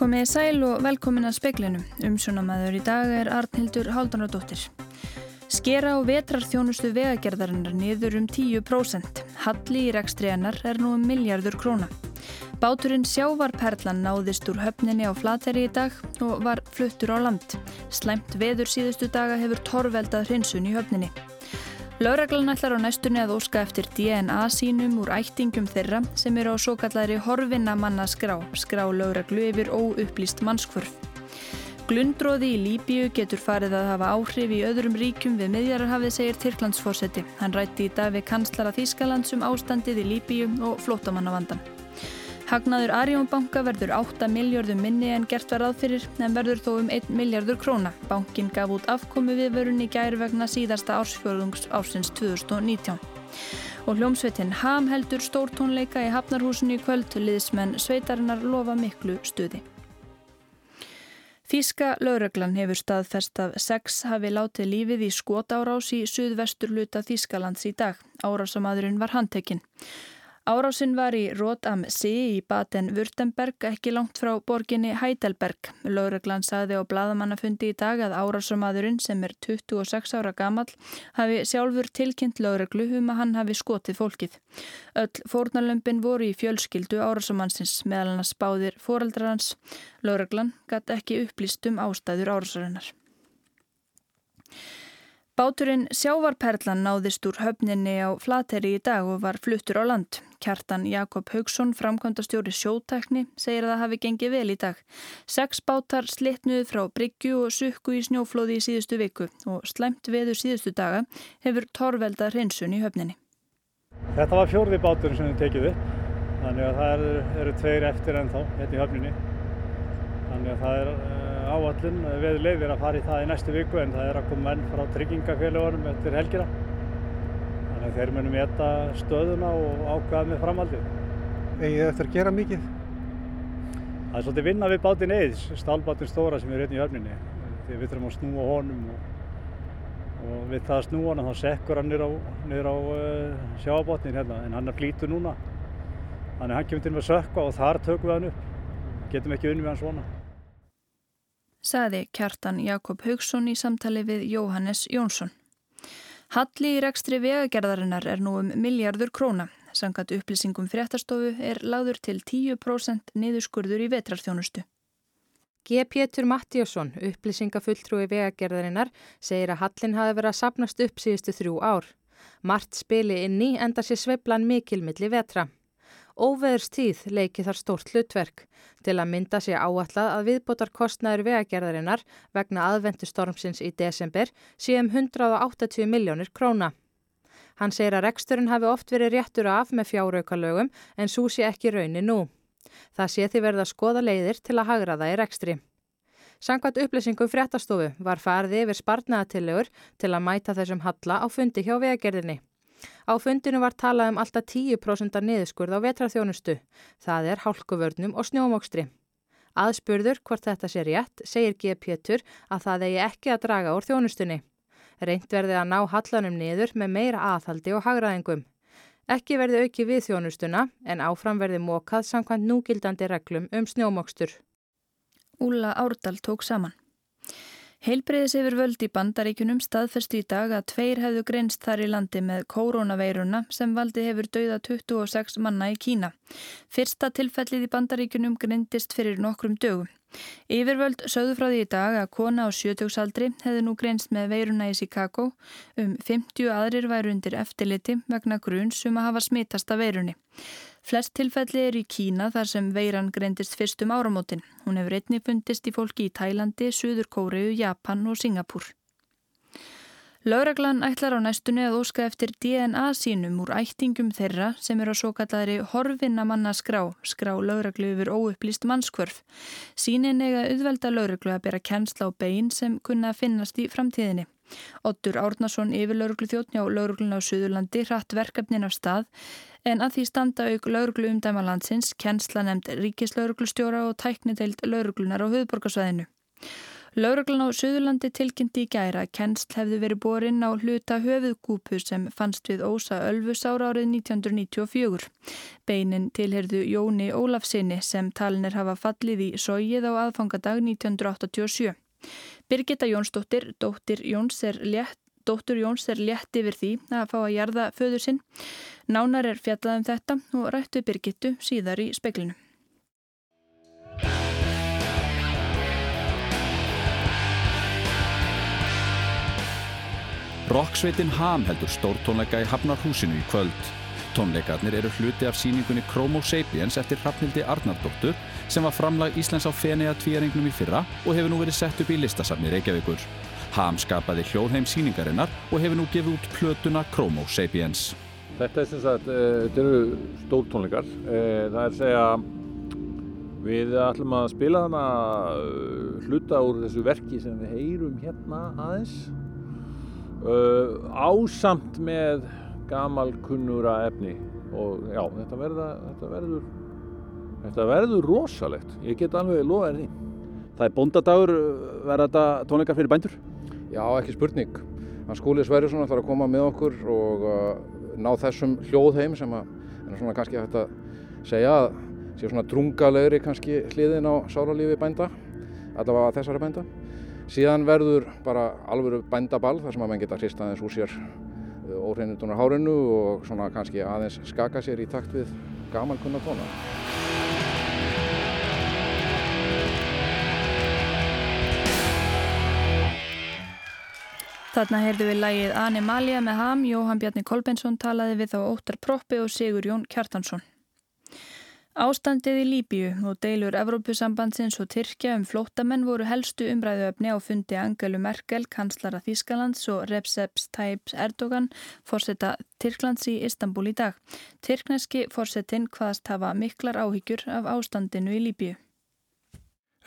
Komið í sæl og velkomin að speklinum. Umsjónamaður í dag er Arnhildur Háldanadóttir. Skera á vetrarþjónustu vegagerðarinnar niður um 10%. Halli í rekstriðanar er nú um miljardur króna. Báturinn Sjávarperlan náðist úr höfninni á Flateri í dag og var fluttur á land. Slæmt veður síðustu daga hefur torveldað hrinsun í höfninni. Láreglan ætlar á næstunni að óska eftir DNA sínum úr ættingum þeirra sem eru á svo kallari horfinna manna skrá, skrá láreglu yfir óupplýst mannskvörf. Glundróði í Líbíu getur farið að hafa áhrif í öðrum ríkum við miðjararhafið segir Tyrklandsfósetti. Hann rætti í dag við kanslara Þýskalands um ástandið í Líbíu og flótamannavandan. Hagnaður Arjónbanka verður 8 miljardum minni en gert var aðfyrir en verður þó um 1 miljardur króna. Bankin gaf út afkomi viðvörun í gæri vegna síðasta ársfjörðungs ársins 2019. Og hljómsveitin Ham heldur stórtónleika í Hafnarhúsinu í kvöld, liðsmenn sveitarinnar lofa miklu stuði. Þíska lauröglan hefur staðfest að sex hafi látið lífið í skotárás í suðvestur luta Þískalands í dag. Árásamadurinn var handtekinn. Árásinn var í Rót am See í Baden-Württemberg ekki langt frá borginni Heidelberg. Lóreglann saði á bladamannafundi í dag að árásamadurinn sem er 26 ára gamal hafi sjálfur tilkynnt lóreglu um að hann hafi skotið fólkið. Öll fórnalömpin voru í fjölskyldu árásamannsins meðal hann að spáðir fóreldrarans. Lóreglann gæti ekki upplýst um ástæður árásarinnar. Báturinn Sjávarperlan náðist úr höfninni á Flateri í dag og var fluttur á land. Kjartan Jakob Haugsson, framkvæmdastjóri sjótækni, segir að það hafi gengið vel í dag. Seks bátar slittnuð frá Bryggju og sukku í snjóflóði í síðustu viku og slæmt veður síðustu daga hefur torveldað hreinsun í höfninni. Þetta var fjórði báturinn sem við tekið upp, þannig að það eru, eru tveir eftir ennþá hérna í höfninni. Þannig að það er áallun við leifir að fara í það í næstu viku en það er að koma menn frá tryggingafélagunum eftir helgina. Þannig að þeir munum etta stöðuna og ákvaða með framhaldið. Egið eftir að gera mikið? Það er svolítið vinna við bátinn eðis, stálbátinn stóra sem er hérna í höfninni. Þegar við þurfum að snúa honum og, og við það að snúa hann þá sekkur hann niður á, á uh, sjáabátnin hérna en hann er flítur núna. Þannig að hann kemur til með sökka og þar tökum við hann upp. Getum ekki unni við hann svona saði kjartan Jakob Haugsson í samtali við Jóhannes Jónsson. Halli í rekstri vegagerðarinnar er nú um miljardur króna. Sangat upplýsingum fréttastofu er láður til 10% niðurskurður í vetrarþjónustu. G. Pétur Mattíusson, upplýsingafulltrúi vegagerðarinnar, segir að Hallin hafi verið að sapnast upp síðustu þrjú ár. Mart spili inni enda sér sveiblan mikilmilli vetra. Óveðurstíð leiki þar stórt hlutverk til að mynda sér áallad að viðbótar kostnæður vegagerðarinnar vegna aðvendustormsins í desember séum 180 miljónir króna. Hann segir að reksturinn hafi oft verið réttur af með fjáraukalögum en svo sé ekki raunni nú. Það sé því verða skoða leiðir til að hagra það í rekstri. Sangvært upplýsingum fréttastofu var farið yfir spartnaðatillegur til að mæta þessum halla á fundi hjá vegagerðinni. Á fundinu var talað um alltaf 10% niðurskurð á vetraþjónustu. Það er hálkuvörnum og snjómokstri. Aðspurður hvort þetta sé rétt, segir G. Pétur að það eigi ekki að draga úr þjónustunni. Reynd verði að ná hallanum niður með meira aðhaldi og hagraðingum. Ekki verði auki við þjónustuna en áfram verði mókað samkvæmt núgildandi reglum um snjómokstur. Úla Árdal tók saman. Heilbreyðis yfir völd í bandaríkunum staðferstu í dag að tveir hefðu grenst þar í landi með koronaveiruna sem valdi hefur dauða 26 manna í Kína. Fyrsta tilfellið í bandaríkunum grindist fyrir nokkrum dögum. Yfirvöld sögðu frá því í dag að kona á sjötugsaldri hefði nú grenst með veiruna í Chicago. Um 50 aðrir væru undir eftirliti vegna gruns um að hafa smitast af veirunni. Flest tilfelli er í Kína þar sem veiran greindist fyrst um áramótin. Hún hefur einni fundist í fólki í Tælandi, Suður Kóriu, Japan og Singapúr. Lauraglann ætlar á næstunni að óska eftir DNA sínum úr ættingum þeirra sem eru á svo kallari horfinnamanna skrá, skrá lauraglu yfir óupplýst mannskvörf. Sínin eiga auðvelda lauraglu að bera kennsla á bein sem kunna að finnast í framtíðinni. Ottur Árnason yfir lauruglu þjóttnjá lauruglun á Suðurlandi hratt verkefnin af stað en að því standa auk lauruglu umdæma landsins, kennsla nefnd ríkislauruglustjóra og tækniteild lauruglunar á höfðborgarsvæðinu. Lauraglan á Suðurlandi tilkynnti í gæra að kennsl hefði verið borin á hluta höfuðgúpu sem fannst við Ósa Ölfusár árið 1994. Beinin tilherðu Jóni Ólafsinni sem talinir hafa fallið í sóið á aðfangadag 1987. Birgitta Jónsdóttir, dóttir Jóns er létt Dóttur Jóns er létt yfir því að fá að jarða föður sinn. Nánar er fjallað um þetta og rættu Birgittu síðar í speklinu. Roksveitin Ham heldur stórtónleika í Hafnarhúsinu í kvöld. Tónleikarnir eru hluti af síningunni Chromo Sapiens eftir Hrafnildi Arnardóttur sem var framlag Íslands á Fenea tvíaringnum í fyrra og hefur nú verið sett upp í listasafni Reykjavíkur. Ham skapaði hljóðheim síningarinnar og hefur nú gefið út plötuna Chromo Sapiens. Þetta er sem sagt, uh, þetta eru stórtónleikar. Uh, það er að segja, við ætlum að spila þarna uh, hluta úr þessu verki sem við heyrum hérna aðeins ásamt með gamal kunnura efni. Og já, þetta, verða, þetta verður þetta verður rosalegt. Ég get alveg loðað því. Það er bóndadagur, verða þetta tónleikar fyrir bændur? Já, ekki spurning. Hann Skúli Sverjesson ætlar að koma með okkur og uh, ná þessum hljóðheim sem að, en svona kannski að segja að sé svona drungalegri kannski hliðin á sálarlífi bænda allavega þessari bænda síðan verður bara alvöru bændaball þar sem að menn geta hrist aðeins úr sér óhreinundunar hárinu og svona kannski aðeins skaka sér í takt við gamalkunna tóna. Þarna heyrðu við lægið Animalia með ham, Jóhann Bjarni Kolbensson talaði við á Óttar Proppi og Sigur Jón Kjartansson. Ástandið í Líbíu og deilur Evrópusambandsins og Tyrkja um flótamenn voru helstu umræðuöfni á fundi Angelu Merkel, kanslara Þískalands og Recep Tayyip Erdogan, fórseta Tyrklands í Istanbul í dag. Tyrkneski fórsetin hvaðast hafa miklar áhyggjur af ástandinu í Líbíu.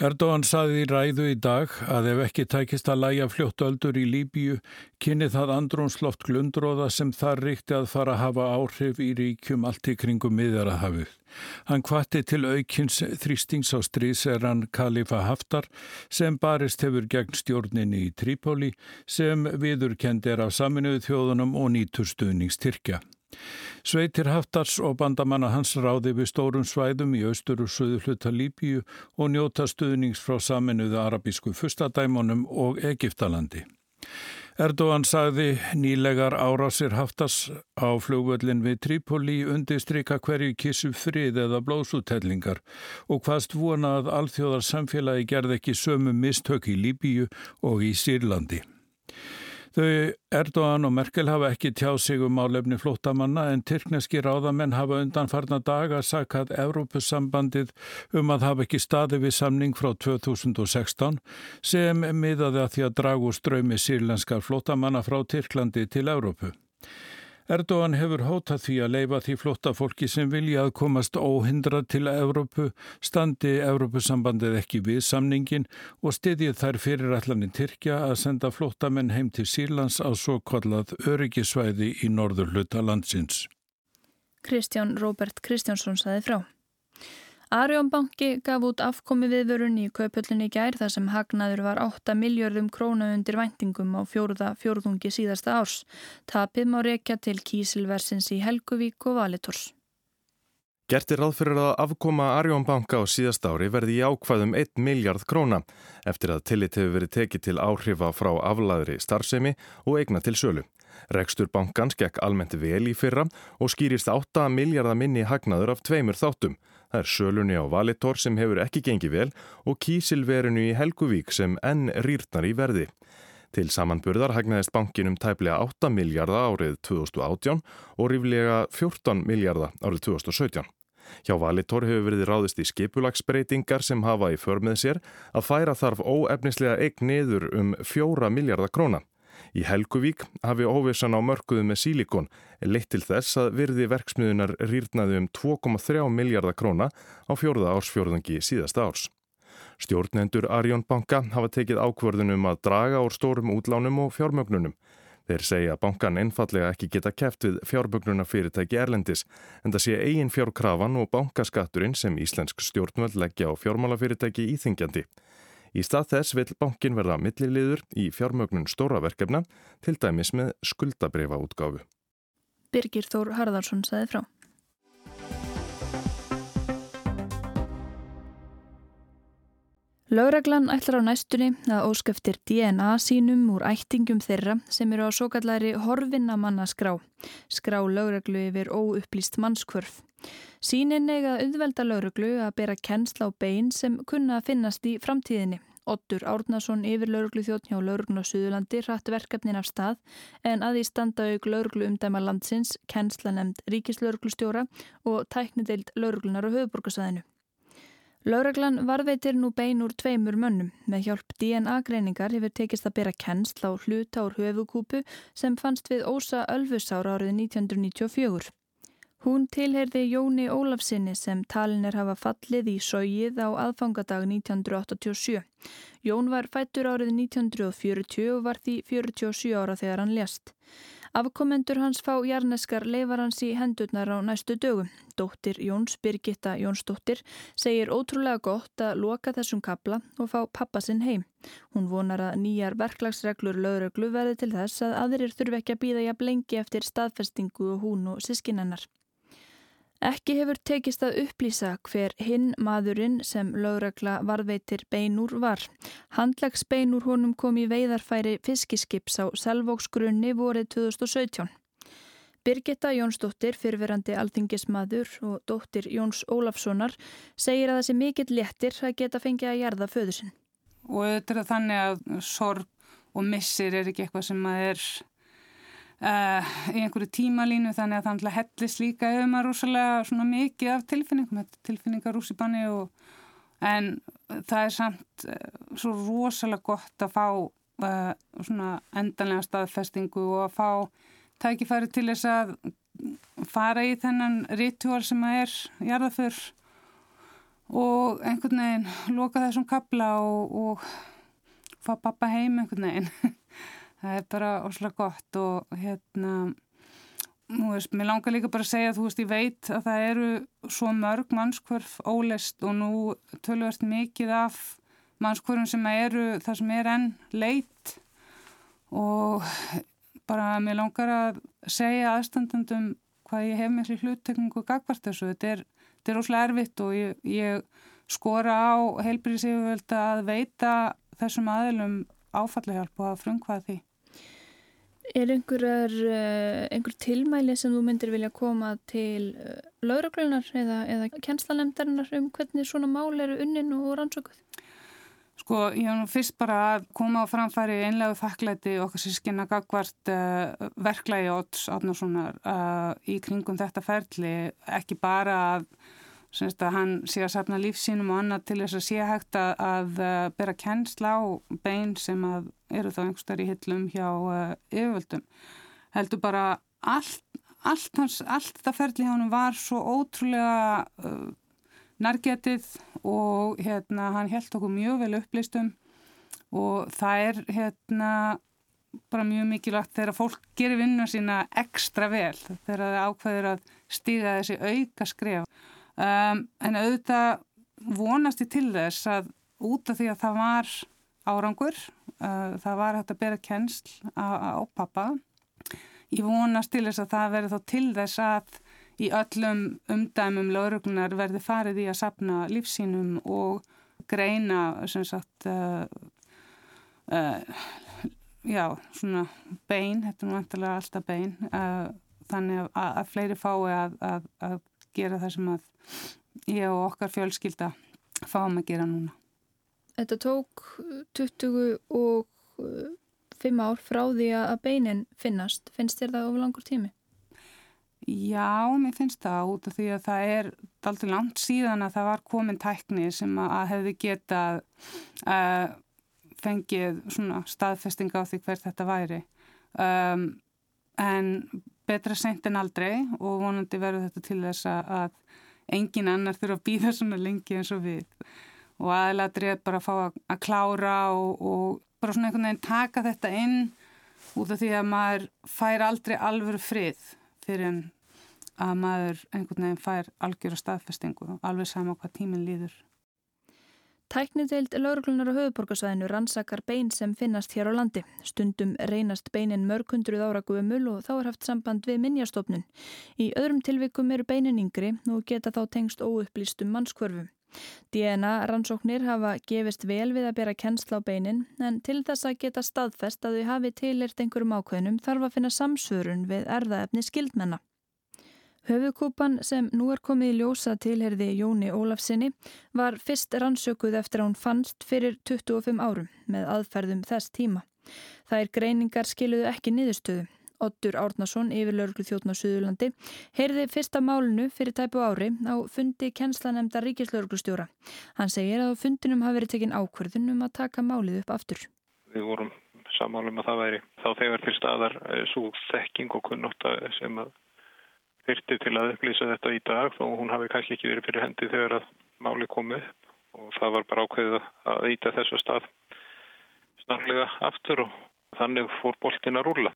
Erdogan saði í ræðu í dag að ef ekki tækist að læja fljóttöldur í Líbíu kynni það andrónsloft glundróða sem þar ríkti að fara að hafa áhrif í ríkjum allt í kringum miðjarahafið. Hann kvatti til aukins þrýstings á stríseran Khalifa Haftar sem barist hefur gegn stjórninni í Trípoli sem viðurkendir af saminuðu þjóðunum og nýtur stuðningstyrkja. Sveitir Haftars og bandamanna hans ráði við stórum svæðum í austur og söðu hluta Líbíu og njóta stuðnings frá saminuðu arabísku fyrstadæmonum og Egiptalandi. Erdogan sagði nýlegar árásir Haftars á flugvöllin við Trípoli undistrykka hverju kissu frið eða blóðsútellingar og hvaðst vona að alþjóðar samfélagi gerð ekki sömu mistök í Líbíu og í Sýrlandi. Þau Erdogan og Merkel hafa ekki tjáð sig um álefni flóttamanna en tyrkneski ráðamenn hafa undanfarna daga sakað Evrópussambandið um að hafa ekki staði við samning frá 2016 sem miðaði að því að dragu ströymi sírlenskar flóttamanna frá Tyrklandi til Evrópu. Erdogan hefur hótað því að leifa því flotta fólki sem vilja að komast óhindrað til Evrópu, standi Evrópusambandið ekki við samningin og stiðið þær fyrirætlanir Tyrkja að senda flottamenn heim til Sýrlands á svo kollað öryggisvæði í norður hluta landsins. Kristján Róbert Kristjánsson saði frá. Arjónbanki gaf út afkomi viðvörun í kaupöllinni gær þar sem hagnaður var 8 miljörðum króna undir væntingum á fjóruða fjórðungi síðasta árs. Tapið má rekja til kísilversins í Helguvík og Valitors. Gertir ráð fyrir að afkoma Arjónbanka á síðast ári verði í ákvæðum 1 miljard króna eftir að tillit hefur verið tekið til áhrifa frá aflaðri starfsemi og eigna til sölu. Rekstur bankans gekk almennt vel í fyrra og skýrist 8 miljardar minni hagnaður af tveimur þáttum. Það er sölunni á Valitor sem hefur ekki gengið vel og kísilverinu í Helguvík sem enn rýrnar í verði. Til samanburðar hagnaðist bankinum tæplega 8 miljardar árið 2018 og ríflega 14 miljardar árið 2017. Hjá Valitor hefur verið ráðist í skipulagsbreytingar sem hafa í förmið sér að færa þarf óefnislega eign niður um 4 miljardar króna. Í Helguvík hafi óvissan á mörkuðu með sílikon leitt til þess að virði verksmiðunar rýrnaði um 2,3 miljardar króna á fjórða ársfjórðungi síðasta árs. Stjórnendur Arjón Banka hafa tekið ákvörðunum að draga úr stórum útlánum og fjármögnunum. Þeir segja að bankan einfallega ekki geta keft við fjármögnuna fyrirtæki Erlendis en það sé eigin fjárkrafan og bankaskatturinn sem íslensk stjórnvöld leggja á fjármálafyrirtæki íþingjandi. Í stað þess vil bankin verða milliliður í fjármögnun stóra verkefna, til dæmis með skuldabrifa útgáfu. Birgir Þór Harðarsson saði frá. Laureglan ætlar á næstunni að óskeftir DNA sínum úr ættingum þeirra sem eru á svo kallari horfinnamanna skrá. Skrá laureglu yfir óupplýst mannskvörf. Sínin eiga auðvelda laureglu að bera kennsla á bein sem kunna að finnast í framtíðinni. Ottur Árnason yfir lauruglu þjóttn hjá lauruglu á Suðurlandi hratt verkefnin af stað en að því standa auk lauruglu umdæma landsins, kennsla nefnd ríkislauruglustjóra og tæknideild lauruglunar á höfuborgarsæðinu. Laureglan varveitir nú bein úr tveimur mönnum. Með hjálp DNA-greiningar hefur tekist að bera kennsla á hluta úr höfukúpu sem fannst við Ósa Ölfusára árið 1994. Hún tilherði Jóni Ólafsinni sem talin er hafa fallið í sógið á aðfangadag 1987. Jón var fættur árið 1940 og var því 47 ára þegar hann lést. Afkomendur hans fá jarneskar leifar hans í hendurnar á næstu dögum. Dóttir Jóns Birgitta Jónsdóttir segir ótrúlega gott að loka þessum kabla og fá pappa sinn heim. Hún vonar að nýjar verklagsreglur lögreglu verði til þess að aðrir þurfi ekki að býða jafn lengi eftir staðfestingu og hún og sískinennar. Ekki hefur tekist að upplýsa hver hinn maðurinn sem lögregla varðveitir beinúr var. Handlags beinúr honum kom í veiðarfæri fiskiskips á Selvóksgrunni vorið 2017. Birgitta Jónsdóttir, fyrverandi alþingismadur og dóttir Jóns Ólafssonar segir að þessi mikill léttir að geta fengið að gerða föðusinn. Og þetta er þannig að sorg og missir er ekki eitthvað sem að er Uh, í einhverju tímalínu þannig að það hellist líka ef maður rosalega mikið af tilfinningum, tilfinningar ús í banni og, en það er samt uh, svo rosalega gott að fá uh, svona endanlega staðfestingu og að fá tækifæri til þess að fara í þennan ritual sem að er jarðaför og einhvern veginn loka þessum kabla og, og fá pappa heim einhvern veginn það er bara óslega gott og hérna nú veist, mér langar líka bara að segja þú veist, ég veit að það eru svo mörg mannskvörf ólest og nú tölvast mikið af mannskvörfum sem eru það sem er enn leitt og bara mér langar að segja aðstandandum hvað ég hef þessi hluttekningu gagvart þessu, þetta er, er óslega erfitt og ég, ég skora á heilbyrðisífuvölda að veita þessum aðilum áfallahjálp og að frumkvaða því. Er einhver, eh, einhver tilmæli sem þú myndir vilja koma til eh, lauraglunar eða, eða kjenslanemdarinnar um hvernig svona mál eru unnin og rannsökuð? Sko, ég hef nú fyrst bara að koma á framfæri einlegu þakklæti okkar sískinna gagvart uh, verklægi Óts Átnarssonar uh, í kringum þetta ferli, ekki bara að Semst að hann sé að sapna lífsínum og annað til þess að sé hægt að, að uh, bera kennsla á bein sem að eru þá einhverstaðar í hillum hjá uh, yfirvöldum. Heldur bara allt, allt, hans, allt það ferli hjá hann var svo ótrúlega uh, nærgetið og hérna, hann held okkur mjög vel upplistum og það er hérna, bara mjög mikilvægt þegar fólk gerir vinna sína ekstra vel þegar það ákveður að stíða þessi auka skref um, en auðvitað vonast ég til þess að út af því að það var árangur, uh, það var hægt að bera kennsl á, pappa ég vonast til þess að það verði þá til þess að í öllum umdæmum lauruglunar verði farið í að sapna lífsínum og greina sem sagt uh, uh, já, svona bein, þetta er nú eftirlega alltaf bein uh, þannig að, að fleiri fái að, að, að gera það sem að ég og okkar fjölskylda fáum að gera núna. Þetta tók 25 ár frá því að beinin finnast. Finnst þér það ofur langur tími? Já, mér finnst það út af því að það er alltaf langt síðan að það var komin tækni sem að hefði getað uh, fengið staðfesting á því hver þetta væri. Um, en betra sent en aldrei og vonandi verður þetta til þess að engin annar þurfa að býða svona lengi eins og við og aðladrið bara að fá að, að klára og, og bara svona einhvern veginn taka þetta inn út af því að maður fær aldrei alvöru frið fyrir en að maður einhvern veginn fær algjör og staðfestingu alveg sama hvað tíminn líður. Tæknideild lauruglunar á höfuborgarsvæðinu rannsakar bein sem finnast hér á landi. Stundum reynast beinin mörgundruð ára guðumul og þá er haft samband við minnjastofnun. Í öðrum tilvikum eru beinin yngri og geta þá tengst óupplýstum mannskvörfum. DNA rannsóknir hafa gefist vel við að bera kennsla á beinin en til þess að geta staðfest að þau hafi tilirt einhverjum ákveðnum þarf að finna samsvörun við erðaefni skildmenna. Höfukúpan sem nú er komið í ljósa tilherði Jóni Ólafsinni var fyrst rannsökuð eftir að hún fannst fyrir 25 árum með aðferðum þess tíma. Það er greiningar skiluðu ekki niðurstöðu. Ottur Árnason, yfirlauruglu þjóttn á Suðurlandi, heyrði fyrsta málunu fyrir tæpu ári á fundi kennslanefnda ríkislauruglustjóra. Hann segir að fundinum hafi verið tekinn ákverðun um að taka málið upp aftur. Við vorum sammálum að það væri þá þegar til staðar eh, svo þekking og kunnóta sem að þyrti til að upplýsa þetta í dag þó hún hafi kannski ekki verið fyrir hendi þegar að máli komið og það var bara ákveðið að íta þessu stað snarlega aftur og þannig fór boltin að rúla.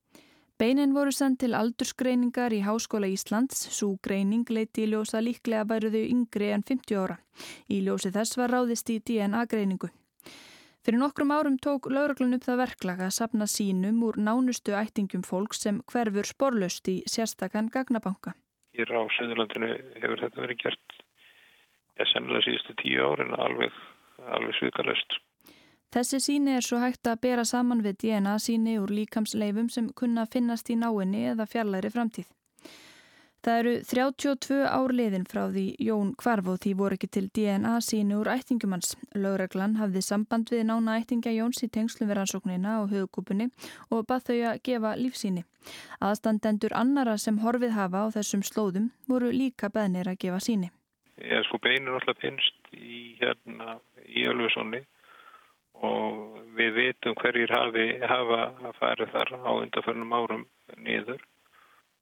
Beinin voru sendt til aldursgreiningar í Háskóla Íslands, svo greining leiti í ljósa líklega væruðu yngri en 50 ára. Í ljósi þess var ráðist í DNA greiningu. Fyrir nokkrum árum tók lauruglun upp það verklag að sapna sínum úr nánustu ættingum fólk sem hverfur sporlaust í sérstakann gagnabanka. Hér á Suðurlandinu hefur þetta verið gert sennilega síðustu tíu árin alveg, alveg svikalöst. Þessi síni er svo hægt að bera saman við DNA síni úr líkamsleifum sem kunna finnast í náinni eða fjarlæri framtíð. Það eru 32 ár liðin frá því Jón Kvarf og því voru ekki til DNA sínu úr ættingumans. Lögreglan hafði samband við nána ættinga Jóns í tengslum við rannsóknina og höfugúpunni og bað þau að gefa lífsíni. Aðstandendur annara sem horfið hafa á þessum slóðum voru líka beðnir að gefa síni. Ég sko beinir alltaf finnst í hérna í Ölfusonni og við veitum hverjir hafi hafa að fara þar á undarförnum árum niður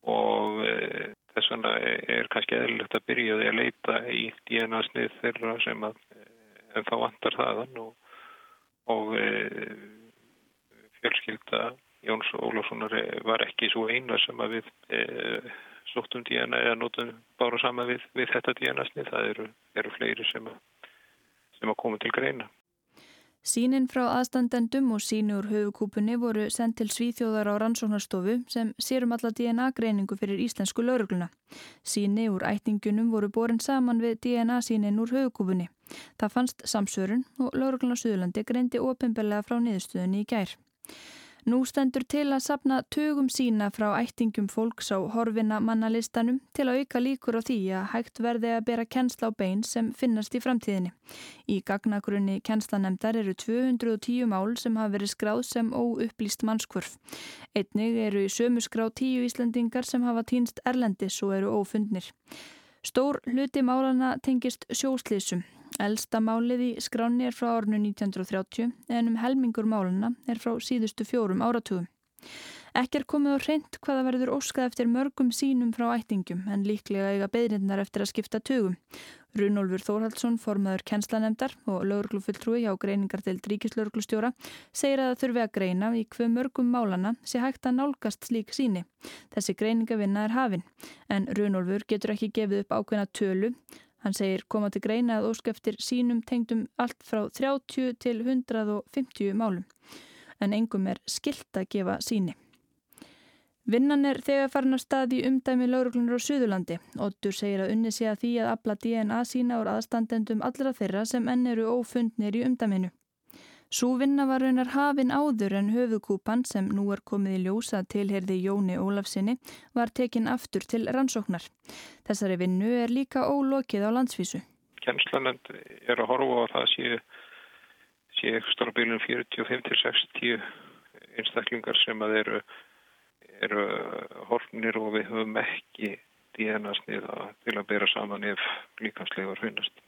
og e, Þess vegna er kannski eðlilegt að byrja því að leita í DNA snið þeirra sem að en eh, þá vantar þaðan og, og e, fjölskylda Jóns Ólafssonar var ekki svo eina sem að við e, sóttum DNA eða nótum bára sama við, við þetta DNA snið. Það eru, eru fleiri sem að, sem að koma til greina. Sínin frá aðstandendum og síni úr höfukúpunni voru sendt til Svíþjóðar á rannsóknarstofu sem sérum alla DNA-greiningu fyrir íslensku laurugluna. Síni úr ætningunum voru borin saman við DNA-sínin úr höfukúpunni. Það fannst samsörun og laurugluna Suðurlandi greindi ofinbellega frá niðurstöðunni í gær. Nú stendur til að sapna tögum sína frá ættingum fólks á horfina mannalistanum til að auka líkur á því að hægt verði að bera kennsla á bein sem finnast í framtíðinni. Í gagnagrunni kennslanefndar eru 210 mál sem hafa verið skráð sem óupplýst mannskvörf. Einnig eru í sömu skrá 10 Íslandingar sem hafa týnst erlendis og eru ófundnir. Stór hluti málana tengist sjóslýsum Elsta málið í skráni er frá árinu 1930 en um helmingur máluna er frá síðustu fjórum áratugum. Ekki er komið á reynd hvaða verður óskað eftir mörgum sínum frá ættingum en líklega eiga beðrindnar eftir að skipta tögum. Runolfur Þórhaldsson, formaður kennslanefndar og lauruglufulltrúi hjá greiningar til ríkislauruglustjóra segir að það þurfi að greina í hver mörgum málana sé hægt að nálgast slík síni. Þessi greiningavinna er hafin en Runolfur getur ekki gefið upp ákveðna tölu Hann segir koma til greina að óskeftir sínum tengdum allt frá 30 til 150 málum en engum er skilt að gefa síni. Vinnan er þegar farin að staði umdæmi lauruglunar á Suðurlandi. Ottur segir að unni sé að því að afla DNA sína úr aðstandendum allra þeirra sem enn eru ófundnir í umdæminu. Súvinna var raunar hafin áður en höfukúpan sem nú er komið í ljósa tilherði Jóni Ólafsinni var tekin aftur til rannsóknar. Þessari vinnu er líka ólokið á landsvísu. Kjenslanend er að horfa á það séu sé stóra bílun 45-60 einstaklingar sem að eru, eru horfnir og við höfum ekki DNA sniða til að bera saman ef líkanslegar finnast.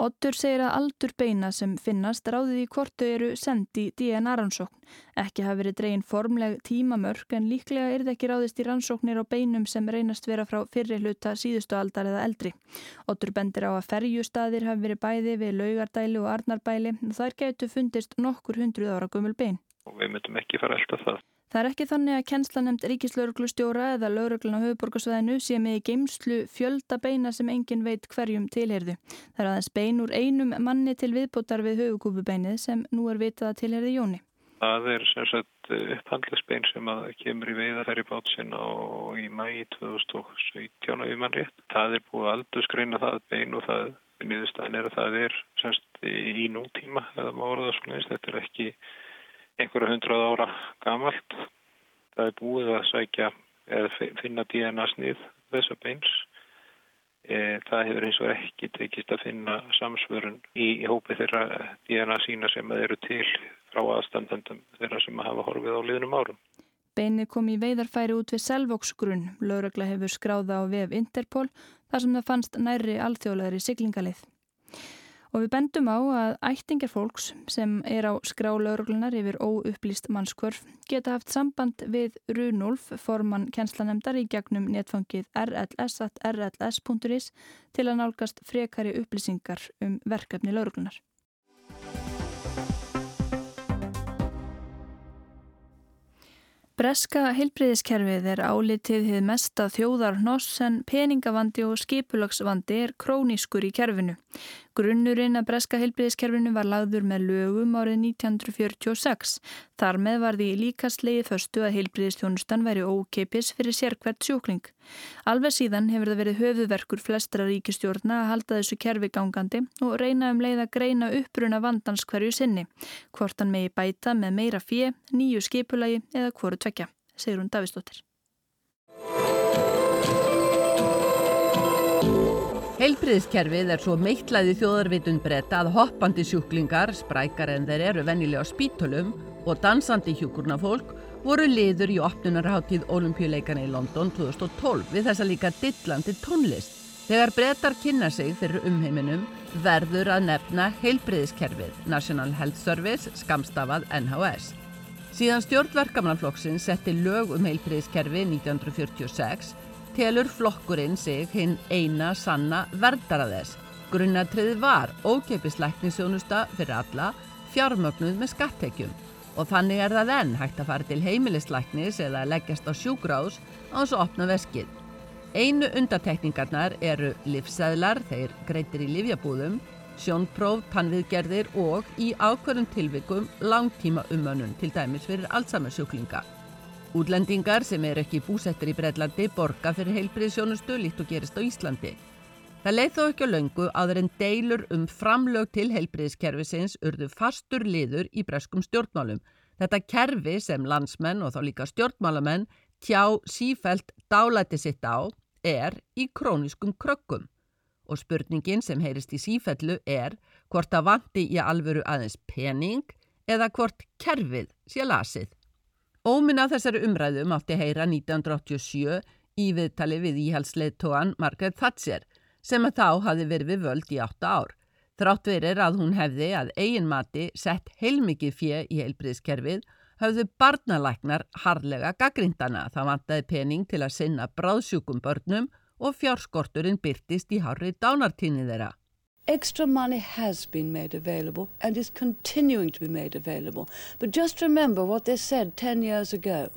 Ottur segir að aldur beina sem finnast ráðið í hvort þau eru sendi DNA-rannsókn. Ekki hafi verið dregin formleg tímamörk en líklega er það ekki ráðist í rannsóknir á beinum sem reynast vera frá fyrri hluta síðustu aldar eða eldri. Ottur bendir á að ferjustadir hafi verið bæði við laugardæli og arnarbæli og þær getur fundist nokkur hundruð ára gömul bein. Og við myndum ekki fara alltaf það. Það er ekki þannig að kennslanefnd ríkislauruglustjóra eða laurugluna höfuborgarsvæðinu sé með í geimslu fjölda beina sem engin veit hverjum tilherðu. Það er aðeins bein úr einum manni til viðbótar við höfukúpubeinið sem nú er vitað að tilherði Jóni. Það er sagt upphandlisbein sem kemur í veiðarfæri bátsinn og í mægi 2017 ef mann rétt. Það er búið aldrei skreina það bein og það niðurstaðin er að það er semst í nútíma eða má orða svona eins. Þetta er ekki einhverja hundrað ára gamalt. Það er búið að sækja eða finna DNA snið þessa beins. E, það hefur eins og ekki tekist að finna samsvörun í, í hópi þeirra DNA sína sem eru til frá aðstandendum þeirra sem hafa horfið á liðnum árum. Beinir kom í veiðarfæri út við Selvóksgrunn. Lauragla hefur skráða á vef Interpol þar sem það fannst næri alþjóðlegri siglingalið. Og við bendum á að ættingar fólks sem er á skrálaugrlunar yfir óupplýst mannskvörf geta haft samband við Runolf, formann kenslanemdar í gegnum netfangið rls.rls.is til að nálgast frekari upplýsingar um verkefni lauruglunar. Breska heilbriðiskerfið er álitið hið mesta þjóðar hnoss en peningavandi og skipulagsvandi er krónískur í kerfinu. Grunnurinn að breska heilbriðiskerfinu var lagður með lögum árið 1946. Þar með var því líkastlegi förstu að heilbriðistjónustan væri ókeipis fyrir sérkvært sjúkling. Alveg síðan hefur það verið höfuverkur flestra ríkistjórna að halda þessu kerfi gangandi og reyna um leið að greina uppruna vandans hverju sinni. Hvort hann megi bæta með meira fjö, nýju skipulagi eða hvoru tvekja, segir hún Davistóttir. Heilbriðskerfið er svo meittlaði þjóðarvitund breyta að hoppandi sjúklingar, sprækar en þeir eru vennilega á spítölum og dansandi hjúkurnafólk voru liður í opnunarháttíð Olimpíuleikana í London 2012 við þessa líka dillandi tónlist. Þegar breytar kynna sig fyrir umheiminum verður að nefna heilbriðskerfið National Health Service, skamstafað NHS. Síðan stjórnverkamannaflokksinn setti lög um heilbriðskerfi 1946 telur flokkurinn sig hinn eina sanna verðdaraðess. Grunnatriði var ókeipisleiknisjónusta fyrir alla fjármögnuð með skattekjum og þannig er það enn hægt að fara til heimilisleiknis eða leggjast á sjúgrás á þess að opna veskið. Einu undatekningarnar eru livsæðlar, þeir greitir í livjabúðum, sjónpróf, tannviðgerðir og í ákverðum tilvikum langtíma umönnun til dæmis fyrir allsamarsjúklinga. Útlendingar sem eru ekki búsettir í Breitlandi borga fyrir heilbriðsjónustu líkt og gerist á Íslandi. Það leið þó ekki á löngu áður en deilur um framlög til heilbriðskerfisins urðu fastur liður í breskum stjórnmálum. Þetta kerfi sem landsmenn og þá líka stjórnmálamenn tjá sífælt dálæti sitt á er í króniskum krökkum. Og spurningin sem heyrist í sífællu er hvort það vanti í alvöru aðeins pening eða hvort kerfið sé lasið. Óminna þessari umræðu mátti heyra 1987 í viðtali við íhalsleittóan Margaret Thatcher sem að þá hafi verið við völd í 8 ár. Þrátt verir að hún hefði að eigin mati sett heilmikið fjö í heilbriðskerfið höfðu barnalæknar harlega gaggrindana. Það vantaði pening til að sinna bráðsjúkum börnum og fjárskorturinn byrtist í hárri dánartíni þeirra. Extra money has been made available and is continuing to be made available. But just remember what they said 10 years ago.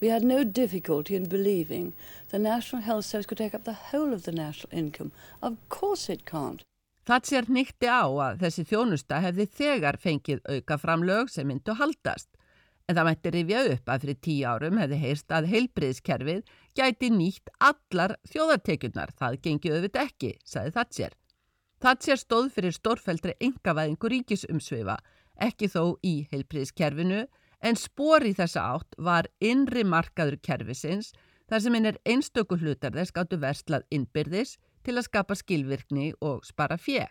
We had no difficulty in believing the National Health Service could take up the whole of the national income. Of course it can't. Það sér nýtti á að þessi þjónusta hefði þegar fengið auka framlög sem myndu haldast. En það mætti rifja upp að fyrir tíu árum hefði heyrst að heilbriðskerfið gæti nýtt allar þjóðartekjurnar. Það gengi auðvitað ekki, saði það sér. Thatcher stóð fyrir stórfældri engavæðingu ríkisumsvifa, ekki þó í heilpríðskerfinu, en spór í þessa átt var innri markaður kerfisins þar sem hinn er einstöku hlutar þess gáttu verslað innbyrðis til að skapa skilvirkni og spara fjö.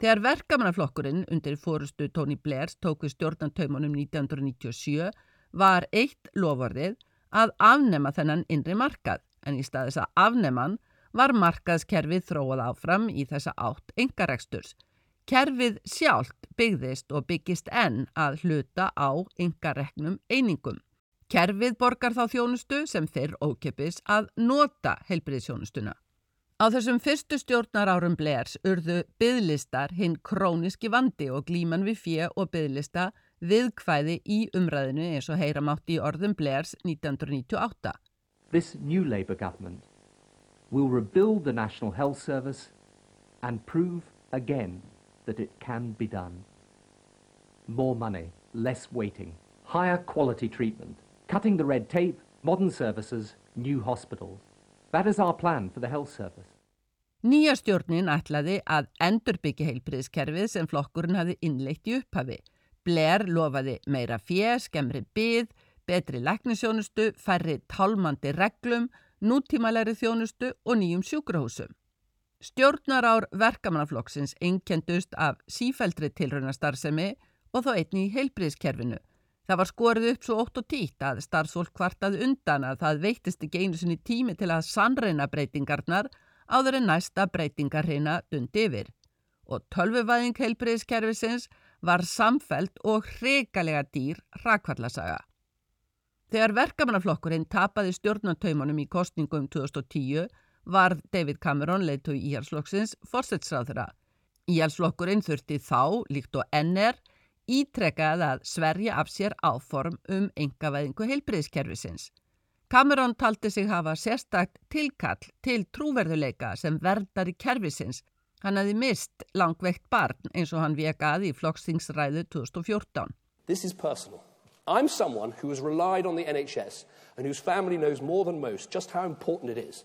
Þegar verkamannaflokkurinn undir fórustu Tony Blairs tóku stjórnantaumunum 1997 var eitt lovorðið að afnema þennan innri markað en í staðis að afneman var markaðskerfið þróað áfram í þessa átt engareksturs. Kerfið sjálft byggðist og byggist enn að hluta á engareknum einingum. Kerfið borgar þá þjónustu sem fyrr ókipis að nota heilbriðsjónustuna. Á þessum fyrstu stjórnar árum Blairs urðu bygglistar hinn króniski vandi og glíman við fjö og bygglista viðkvæði í umræðinu eins og heyra mátti í orðum Blairs 1998. This new Labour government will rebuild the National Health Service and prove again that it can be done. More money, less waiting, higher quality treatment, cutting the red tape, modern services, new hospitals. That is our plan for the health service. Nýja stjórnin ætlaði að endurbyggja heilbriðskerfið sem flokkurinn hafi innleitt í upphafi. Blair lofaði meira fjö, skemmri byð, betri læknisjónustu, færri tálmandi reglum, nútímalæri þjónustu og nýjum sjúkrahúsum. Stjórnarár verkamannaflokksins einkendust af sífældri tilraunastarðsemi og þó einni í heilbriðskerfinu. Það var skorið upp svo ótt og títt að starfsfólk kvartað undan að það veittist ekki einu sinni tími til að sannreina breytingarnar áður en næsta breytingarreina dundi yfir. Og tölvuvæðing heilbriðskerfisins var samfelt og hreikalega dýr rakvallasaga. Þegar verkamannaflokkurinn tapaði stjórnantaumanum í kostningum 2010 var David Cameron leiðtói íhalsflokksins fórsetsráðura. Íhalsflokkurinn þurfti þá, líkt og NR, ítrekkað að sverja af sér áform um engavæðingu heilbriðskerfisins. Cameron taldi sig hafa sérstakt tilkall til trúverðuleika sem verðar í kerfisins. Hann hafi mist langveikt barn eins og hann vekaði í flokkstingsræðu 2014. This is personal. I'm someone who has relied on the NHS and whose family knows more than most just how important it is.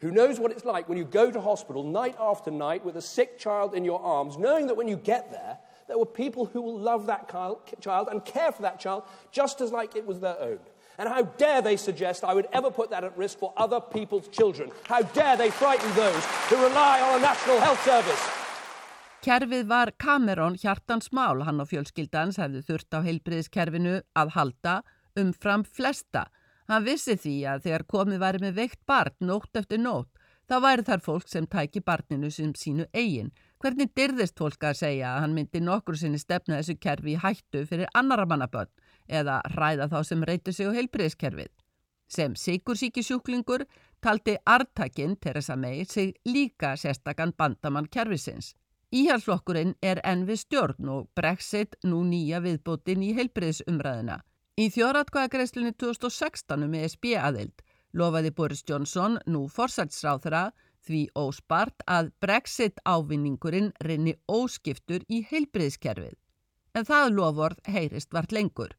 Who knows what it's like when you go to hospital night after night with a sick child in your arms, knowing that when you get there, there were people who will love that child and care for that child just as like it was their own. And how dare they suggest I would ever put that at risk for other people's children? How dare they frighten those who rely on a national health service? Kerfið var Cameron hjartans mál, hann og fjölskyldans hefði þurft á heilbriðiskerfinu að halda umfram flesta. Hann vissi því að þegar komið væri með veikt barn nótt eftir nótt, þá væri þar fólk sem tæki barninu sem sínu eigin. Hvernig dyrðist fólk að segja að hann myndi nokkur sinni stefna þessu kerfi í hættu fyrir annara mannabönn eða ræða þá sem reytur sig á heilbriðiskerfið? Sem sikursíki sjúklingur taldi artakinn Teresa May sig líka sérstakann bandamann kerfisins. Íhalsflokkurinn er enn við stjórn og Brexit nú nýja viðbótinn í heilbriðisumræðina. Í þjóratkvæðagreislunni 2016 um ESB aðild lofaði Boris Johnson nú forsætsráþra því óspart að Brexit ávinningurinn rinni óskiptur í heilbriðskerfið. En það loford heyrist vart lengur.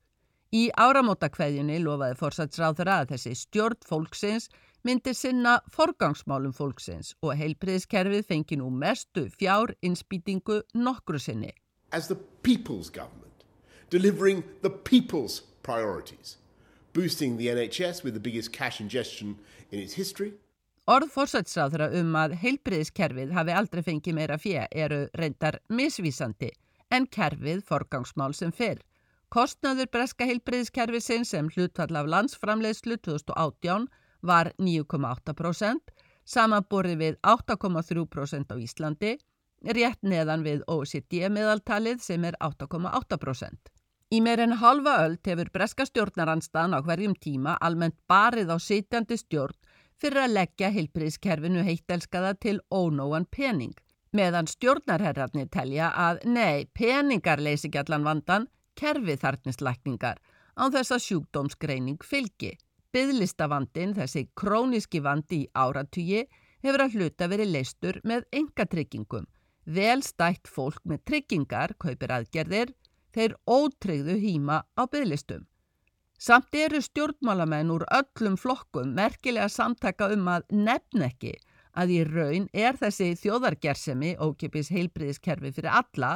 Í áramótakveðjunni lofaði fórsatsráðara að þessi stjórn fólksins myndi sinna forgangsmálum fólksins og heilbriðskerfið fengi nú mestu fjár inspýtingu nokkru sinni. As the people's government, delivering the people's priorities, boosting the NHS with the biggest cash ingestion in its history, Orð fórsætsráðra um að heilbriðiskerfið hafi aldrei fengið meira fjö eru reyndar misvísandi en kerfið forgangsmál sem fyrr. Kostnaður breska heilbriðiskerfið sem hlutfall af landsframleiðslu 2018 var 9,8%, samanborið við 8,3% á Íslandi, rétt neðan við OECD meðaltalið sem er 8,8%. Í meir en halva öll tefur breska stjórnaranstaðan á hverjum tíma almennt barið á sitjandi stjórn fyrir að leggja heilbriðskerfinu heittelskaða til ónóan pening. Meðan stjórnarherrarnir telja að nei, peningar leysi ekki allan vandan, kerfi þarnist lækningar án þess að sjúkdómsgreining fylgi. Byðlistavandin, þessi króniski vandi í áratugi, hefur að hluta verið leistur með engatryggingum. Vel stætt fólk með tryggingar, kaupir aðgerðir, þeir ótryggðu hýma á byðlistum. Samt eru stjórnmálamenn úr öllum flokkum merkilega samtaka um að nefn ekki að í raun er þessi þjóðargersemi ókipis heilbriðiskerfi fyrir alla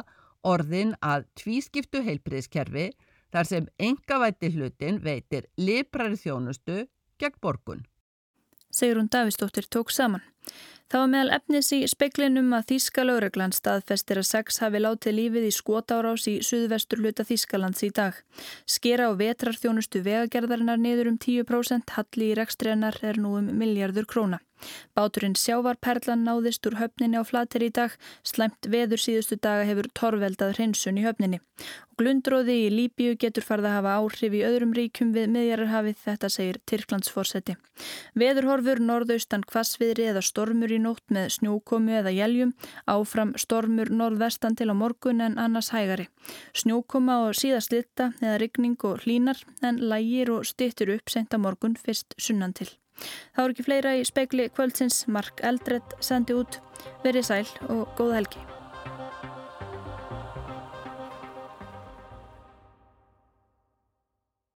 orðin að tvískiptu heilbriðiskerfi þar sem engavætti hlutin veitir liprari þjónustu gegn borgun. Sigrun Davistóttir tók saman. Það var meðal efnis í speiklinum að Þíska lögreglan staðfestir að sex hafi látið lífið í skotárás í suðvestur hluta Þískalands í dag. Skera og vetrarþjónustu vegagerðarinnar niður um 10%, halli í rekstreinar er nú um miljardur króna. Báturinn sjávarperlan náðist úr höfninni á flatir í dag, slæmt veður síðustu daga hefur torveldað hreinsun í höfninni. Glundróði í Líbíu getur farið að hafa áhrif í öðrum ríkum við miðjararhafið, þetta segir Tyrklandsforseti. Veðurhorfur norðaustan kvassviðri eða stormur í nótt með snjókomu eða jæljum, áfram stormur norðvestan til á morgun en annars hægari. Snjókoma og síðast litta eða rigning og hlínar en lægir og stittur upp senta morgun fyrst sunnan til. Það voru ekki fleira í spekli kvöldsins, Mark Eldredd sendi út, verið sæl og góð helgi.